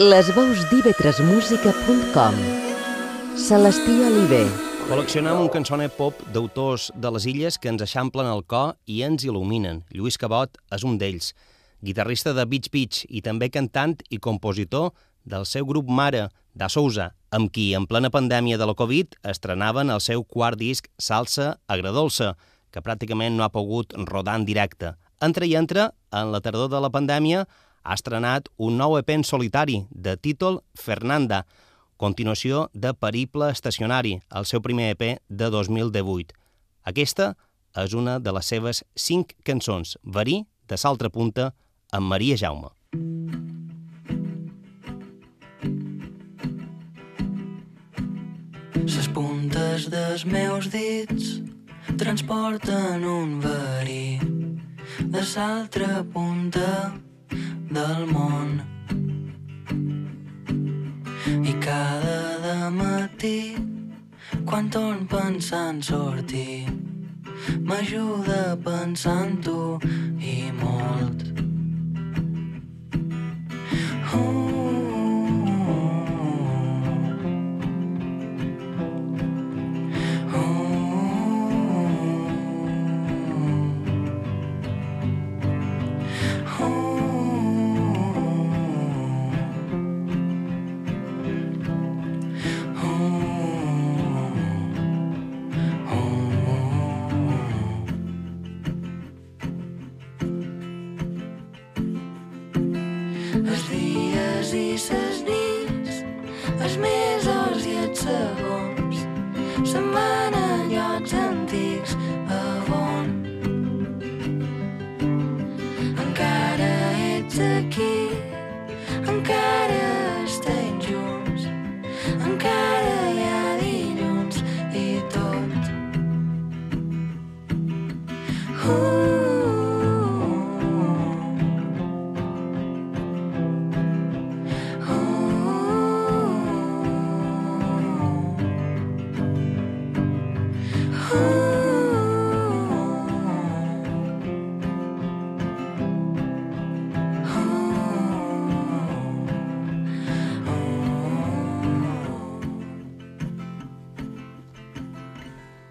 Les veus d'ivetresmusica.com Celestí Oliver Col·leccionem un cançoner pop d'autors de les illes que ens eixamplen el cor i ens il·luminen. Lluís Cabot és un d'ells, guitarrista de Beach Beach i també cantant i compositor del seu grup mare, Da Sousa, amb qui en plena pandèmia de la Covid estrenaven el seu quart disc Salsa Agradolça, que pràcticament no ha pogut rodar en directe. Entre i entre, en la tardor de la pandèmia, ha estrenat un nou EP en solitari, de títol Fernanda, continuació de Periple Estacionari, el seu primer EP de 2018. Aquesta és una de les seves cinc cançons, Verí, de Saltra Punta, amb Maria Jaume. Les puntes dels meus dits transporten un verí de l'altra punta del món. I cada matí, quan torn pensant sortir, m'ajuda a pensar en tu i molt. Els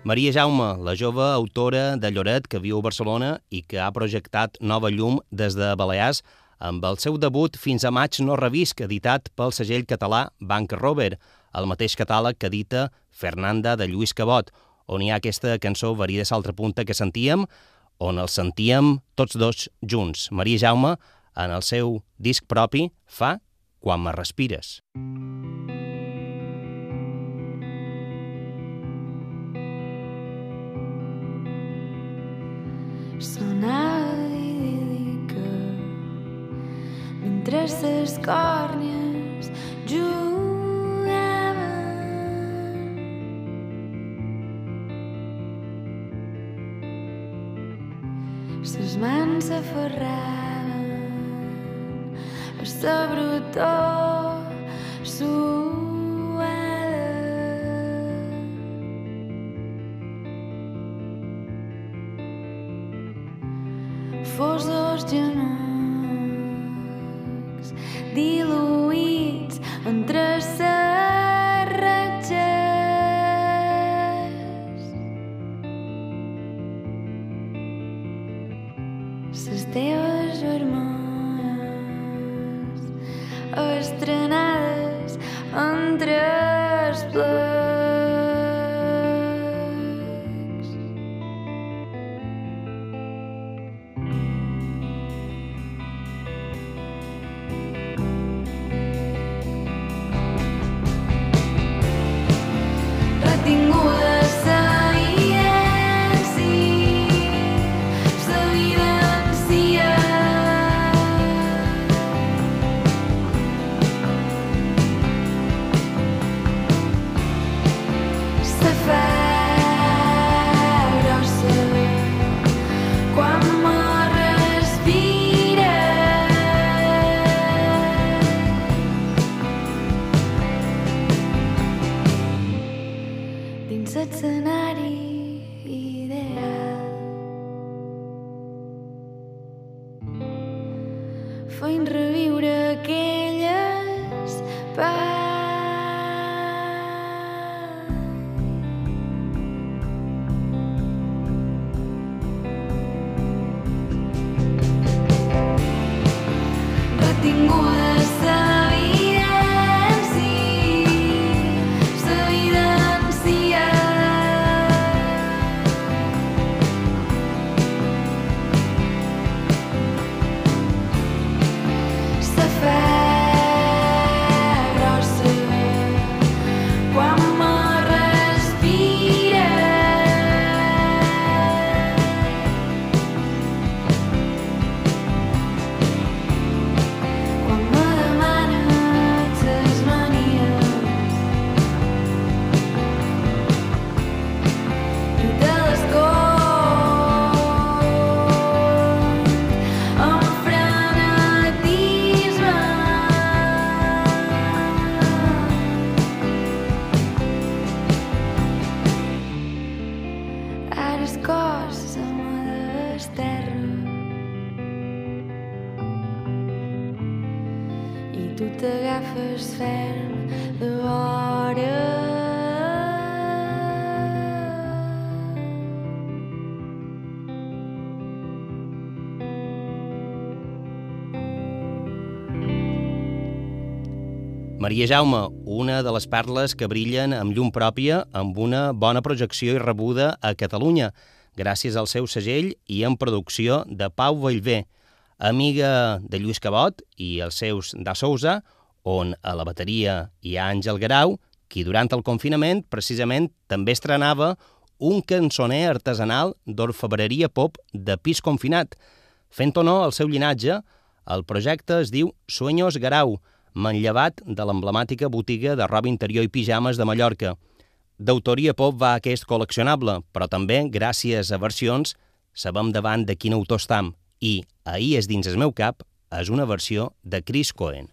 Maria Jaume, la jove autora de Lloret que viu a Barcelona i que ha projectat Nova Llum des de Balears amb el seu debut Fins a maig no revisc, editat pel segell català Bank Rover, el mateix catàleg que edita Fernanda de Lluís Cabot, on hi ha aquesta cançó Verí de Saltra Punta que sentíem, on els sentíem tots dos junts. Maria Jaume, en el seu disc propi, fa Quan me respires. Sonava idíl·lica mentre ses còrnies jugaven. Ses mans s'aferraven a sa brutor suada. Els Maria Jaume, una de les perles que brillen amb llum pròpia, amb una bona projecció i rebuda a Catalunya, gràcies al seu segell i en producció de Pau Vallvé, amiga de Lluís Cabot i els seus da Sousa, on a la bateria hi ha Àngel Garau, qui durant el confinament precisament també estrenava un cançoner artesanal d'orfebreria pop de pis confinat. Fent honor al seu llinatge, el projecte es diu Sueños Garau, manllevat de l'emblemàtica botiga de roba interior i pijames de Mallorca. D'autoria pop va aquest col·leccionable, però també, gràcies a versions, sabem davant de quin autor estam. I Ahir és dins el meu cap és una versió de Chris Cohen.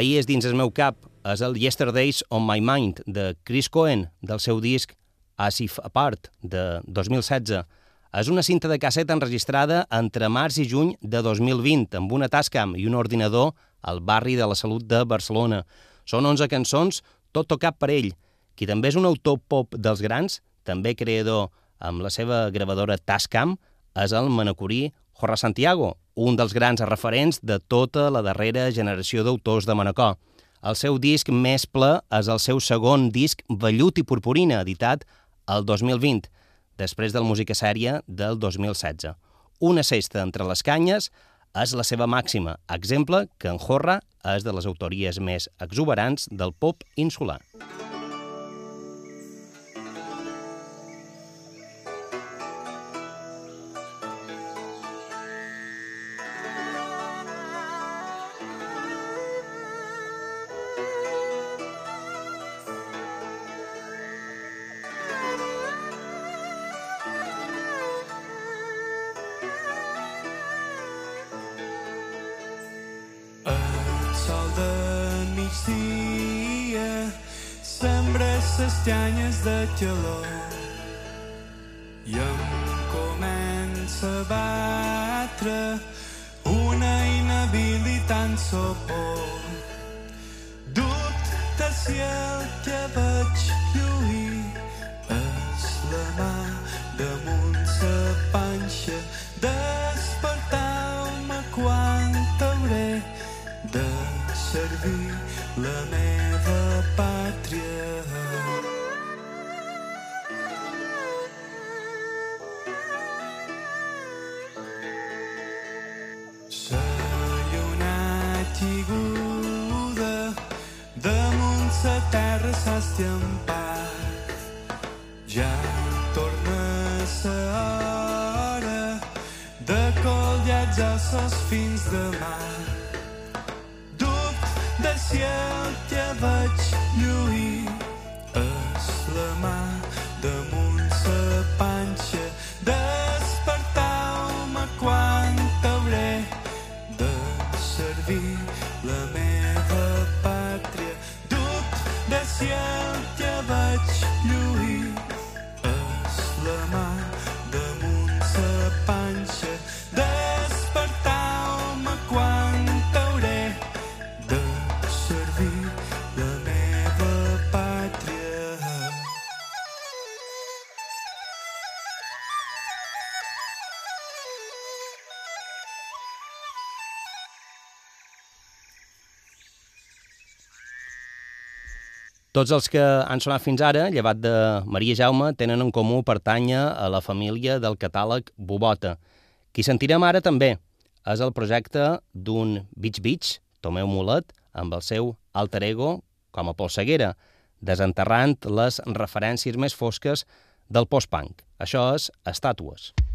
Ahir és dins el meu cap, és el Yesterdays on My Mind de Chris Cohen, del seu disc As If Apart, de 2016. És una cinta de casset enregistrada entre març i juny de 2020 amb una Tascam i un ordinador al barri de la Salut de Barcelona. Són 11 cançons, tot tocat per ell, qui també és un autor pop dels grans, també creador amb la seva gravadora Tascam, és el manacorí Jorge Santiago, un dels grans referents de tota la darrera generació d'autors de Manacor. El seu disc més ple és el seu segon disc Vellut i Purpurina, editat el 2020, després del Música Sèria del 2016. Una cesta entre les canyes és la seva màxima, exemple que en Jorra és de les autories més exuberants del pop insular. El Tots els que han sonat fins ara, llevat de Maria Jaume, tenen en comú pertànyer a la família del catàleg Bobota. Qui sentirem ara també és el projecte d'un Beach Beach, Tomeu Mulet, amb el seu alter ego com a polseguera, desenterrant les referències més fosques del post-punk. Això és Estàtues. Dubte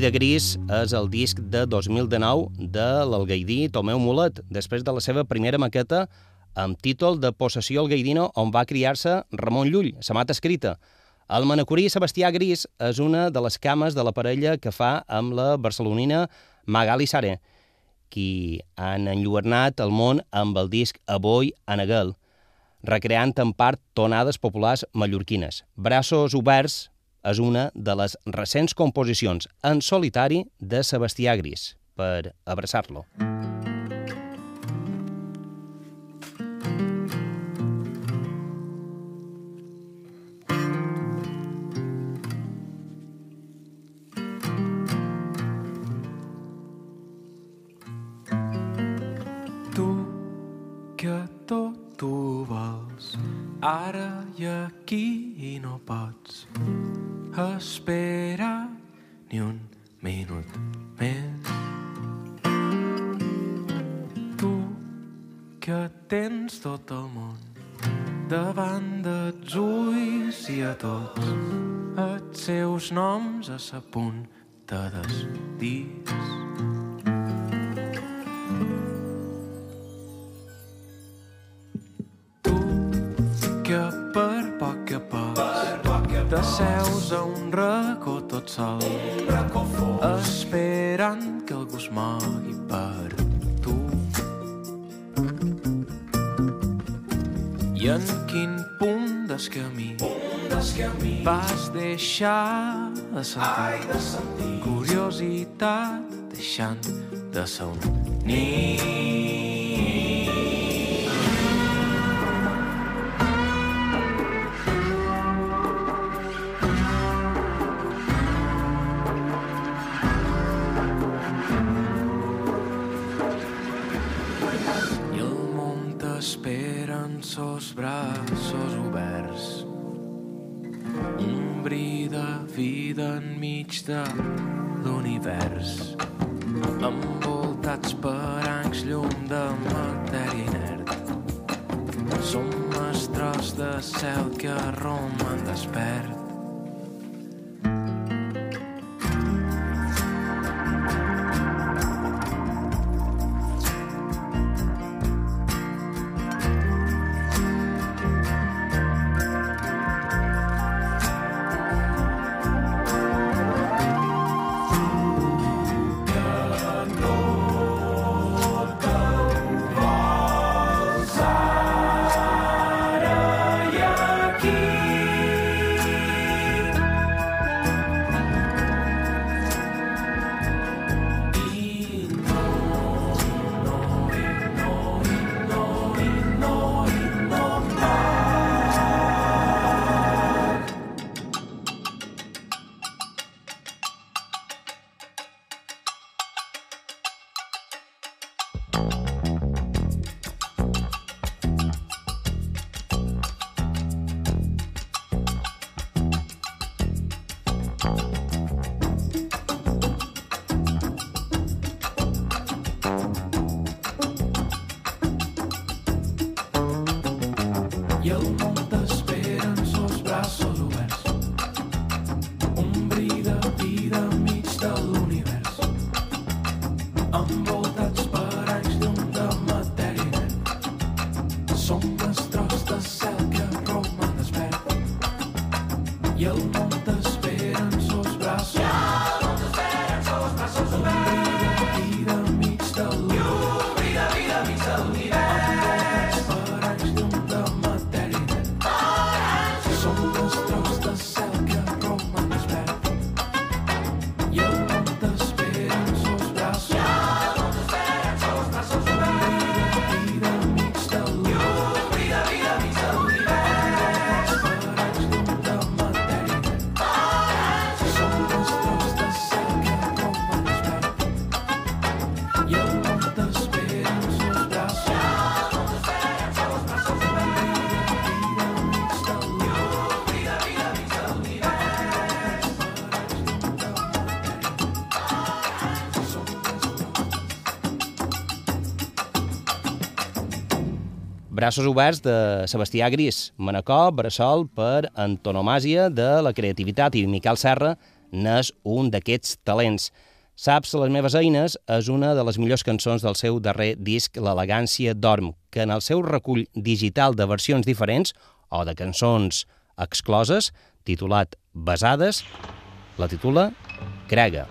Vida Gris és el disc de 2019 de l'Algaidí Tomeu Mulet, després de la seva primera maqueta amb títol de Possessió al Gaidino, on va criar-se Ramon Llull, sa mata escrita. El manacorí Sebastià Gris és una de les cames de la parella que fa amb la barcelonina Magali Sare, qui han enlluernat el món amb el disc Avui a Naguel, recreant en part tonades populars mallorquines. Braços oberts és una de les recents composicions en solitari de Sebastià Gris, per abraçar-lo. Tu que tot vols ara i aquí i no pots esperar ni un minut més. Tu que tens tot el món davant dels ulls i a tots els seus noms a sa punta dels dits. Deixar de sentir. Curiositat deixant de ser un nit de l'univers, envoltats per anys llum de matèria inert. Som mestres de cel que roman despert. Braços oberts de Sebastià Gris, Manacor, Bressol per antonomàsia de la creativitat i Miquel Serra n'és un d'aquests talents. Saps, les meves eines és una de les millors cançons del seu darrer disc, L'elegància dorm, que en el seu recull digital de versions diferents o de cançons excloses, titulat Besades, la titula Crega.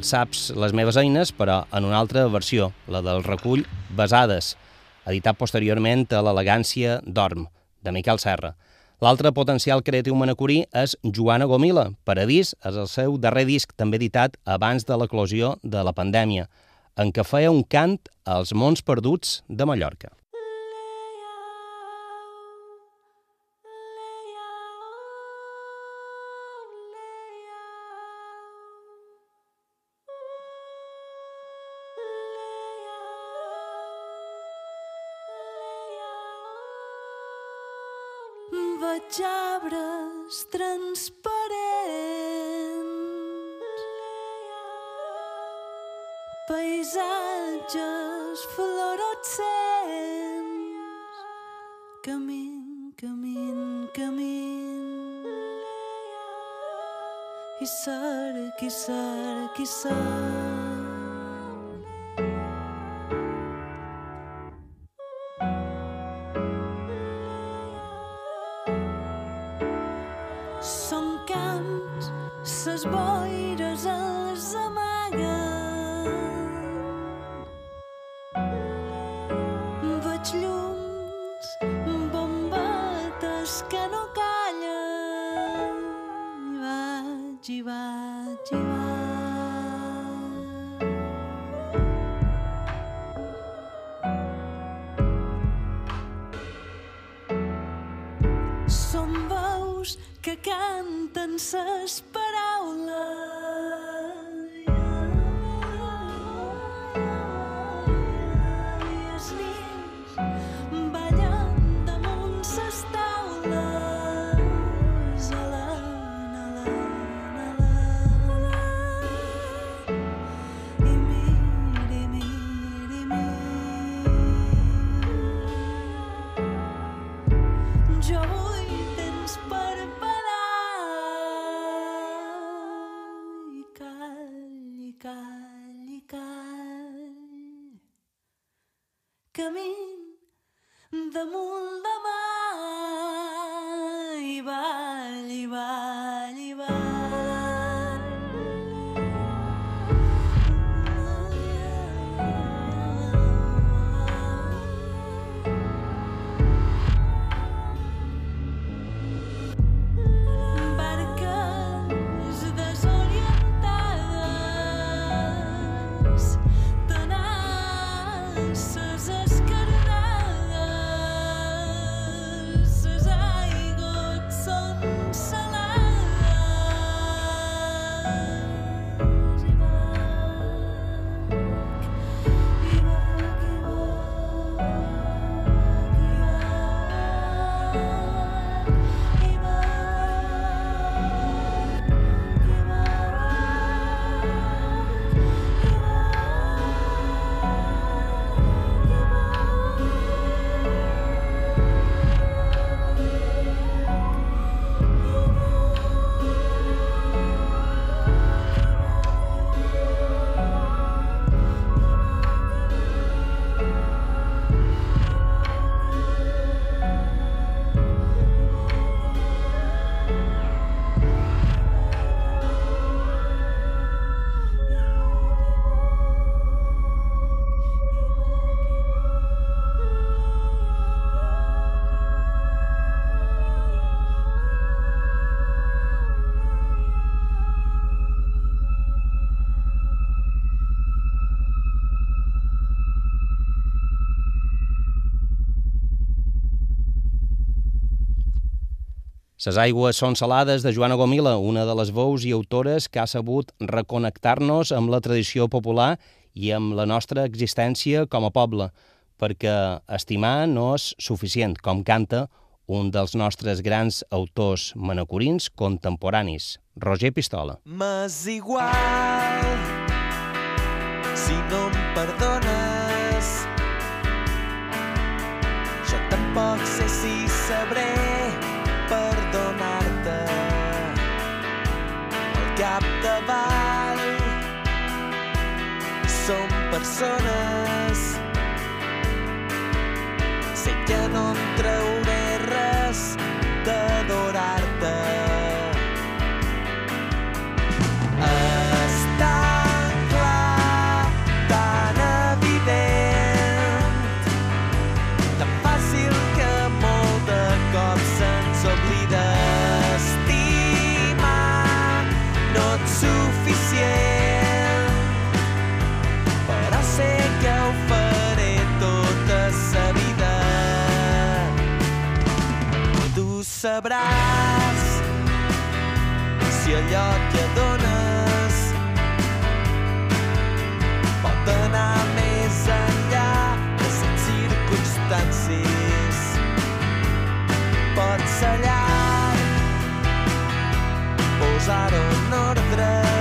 Saps les meves eines, però en una altra versió, la del recull Besades, editat posteriorment a l'elegància Dorm, de Miquel Serra. L'altre potencial creatiu manacorí és Joana Gomila. Paradís és el seu darrer disc, també editat abans de l'eclosió de la pandèmia, en què feia un cant als mons perduts de Mallorca. Veig arbres transparents, paisatges fluorescents, camin, camin, camin. I serà, qui serà, qui serà. Les aigües són salades de Joana Gomila, una de les veus i autores que ha sabut reconnectar-nos amb la tradició popular i amb la nostra existència com a poble, perquè estimar no és suficient, com canta un dels nostres grans autors manacorins contemporanis, Roger Pistola. M'és igual si no em perdones. Jo tampoc sé si sabré capdavall som persones. Sé que no em trauré sabràs si allò que dones pot anar més enllà de les circumstàncies. Pot ser llarg, posar-ho en ordre.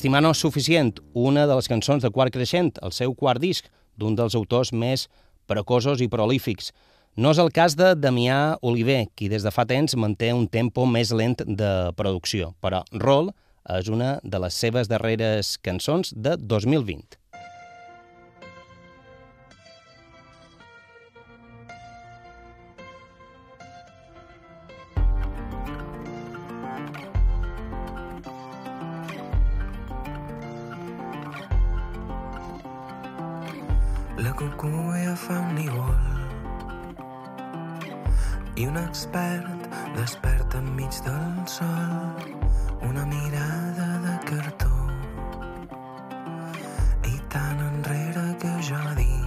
Estimar no és suficient, una de les cançons de Quart Creixent, el seu quart disc, d'un dels autors més precosos i prolífics. No és el cas de Damià Oliver, qui des de fa temps manté un tempo més lent de producció, però Roll és una de les seves darreres cançons de 2020. La cucuia fa un nivol. I un expert desperta enmig del sol una mirada de cartó. I tan enrere que jo dic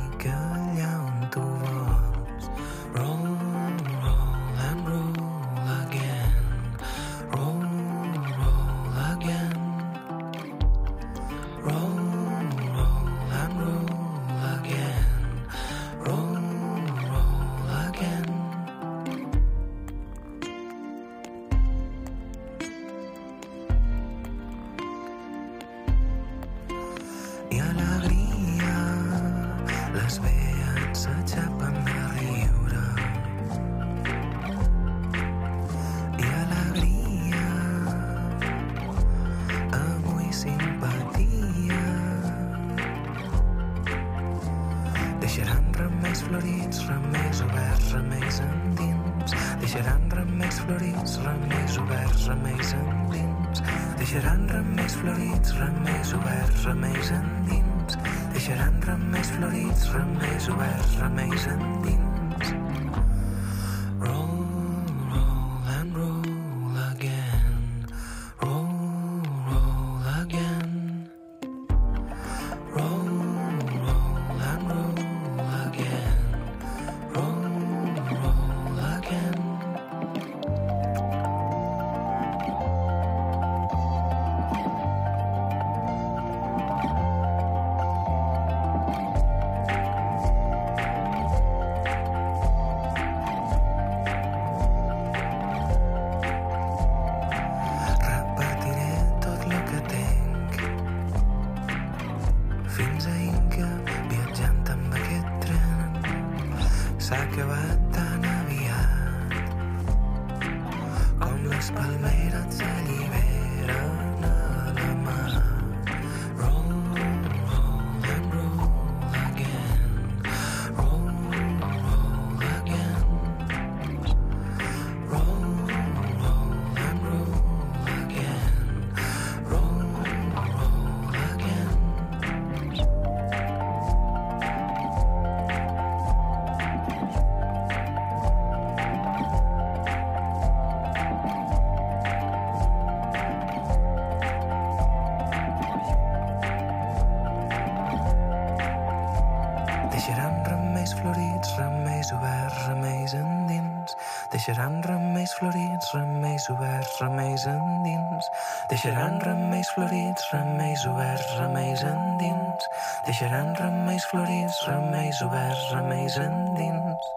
Deixaran remeis florits, remeis oberts, remeis endins. Deixaran remeis florits, remeis oberts, remeis endins. Deixaran remeis florits, remeis oberts, remeis endins.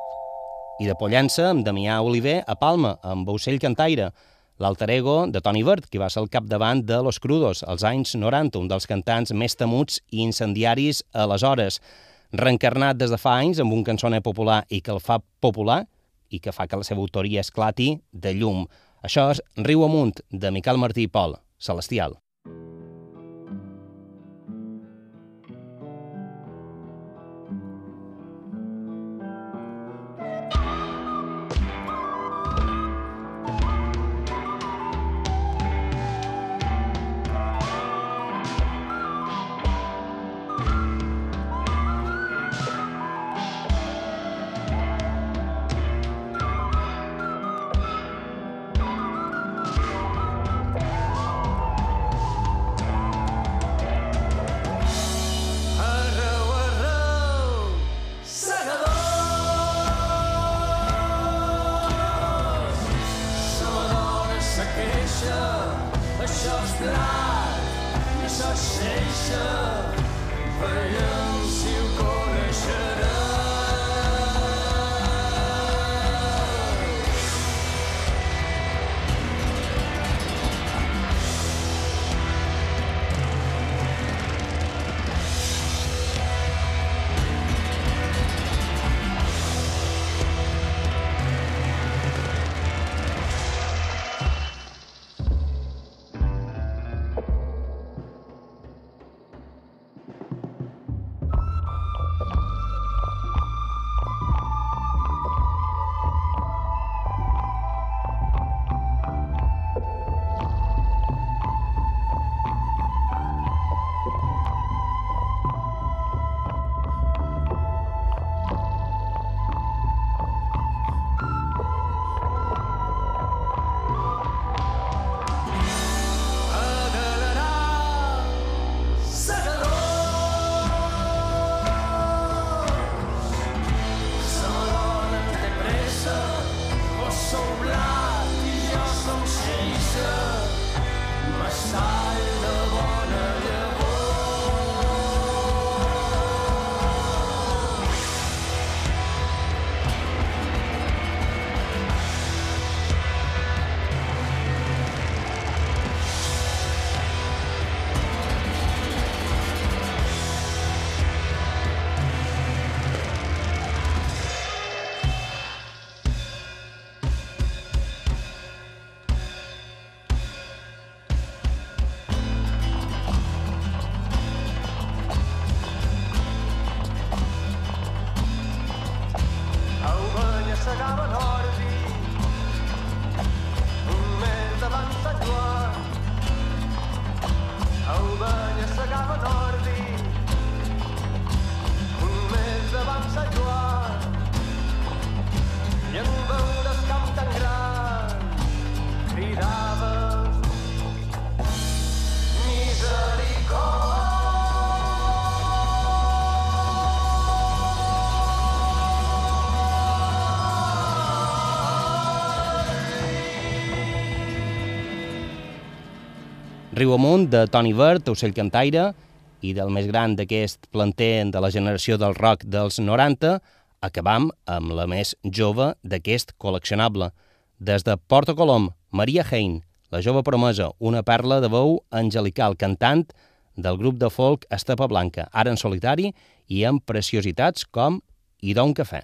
I de Pollença, amb Damià Oliver, a Palma, amb Ocell Cantaire, l'alter ego de Toni Bert, qui va ser el capdavant de Los Crudos, als anys 90, un dels cantants més temuts i incendiaris aleshores, reencarnat des de fa anys amb un cançoner popular i que el fa popular i que fa que la seva autoria esclati de llum. Això és Riu amunt, de Miquel Martí i Pol, Celestial. riu amunt de Toni Vert, Ocell Cantaire, i del més gran d'aquest planter de la generació del rock dels 90, acabam amb la més jove d'aquest col·leccionable. Des de Porto Colom, Maria Hein, la jove promesa, una perla de veu angelical cantant del grup de folk Estapa Blanca, ara en solitari i amb preciositats com I d'un cafè.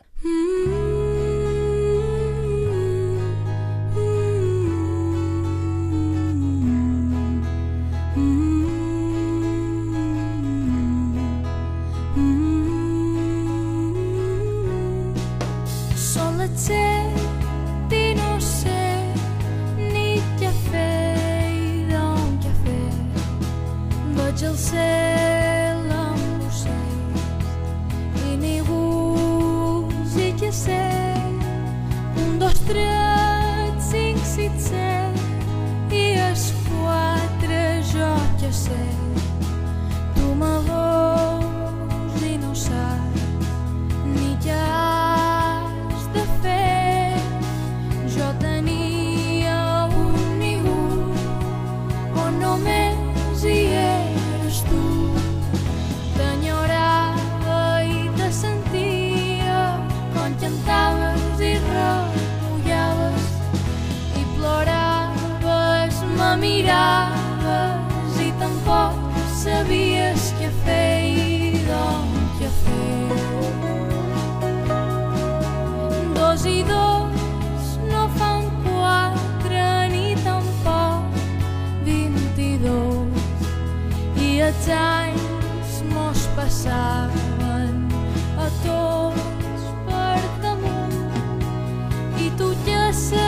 listen.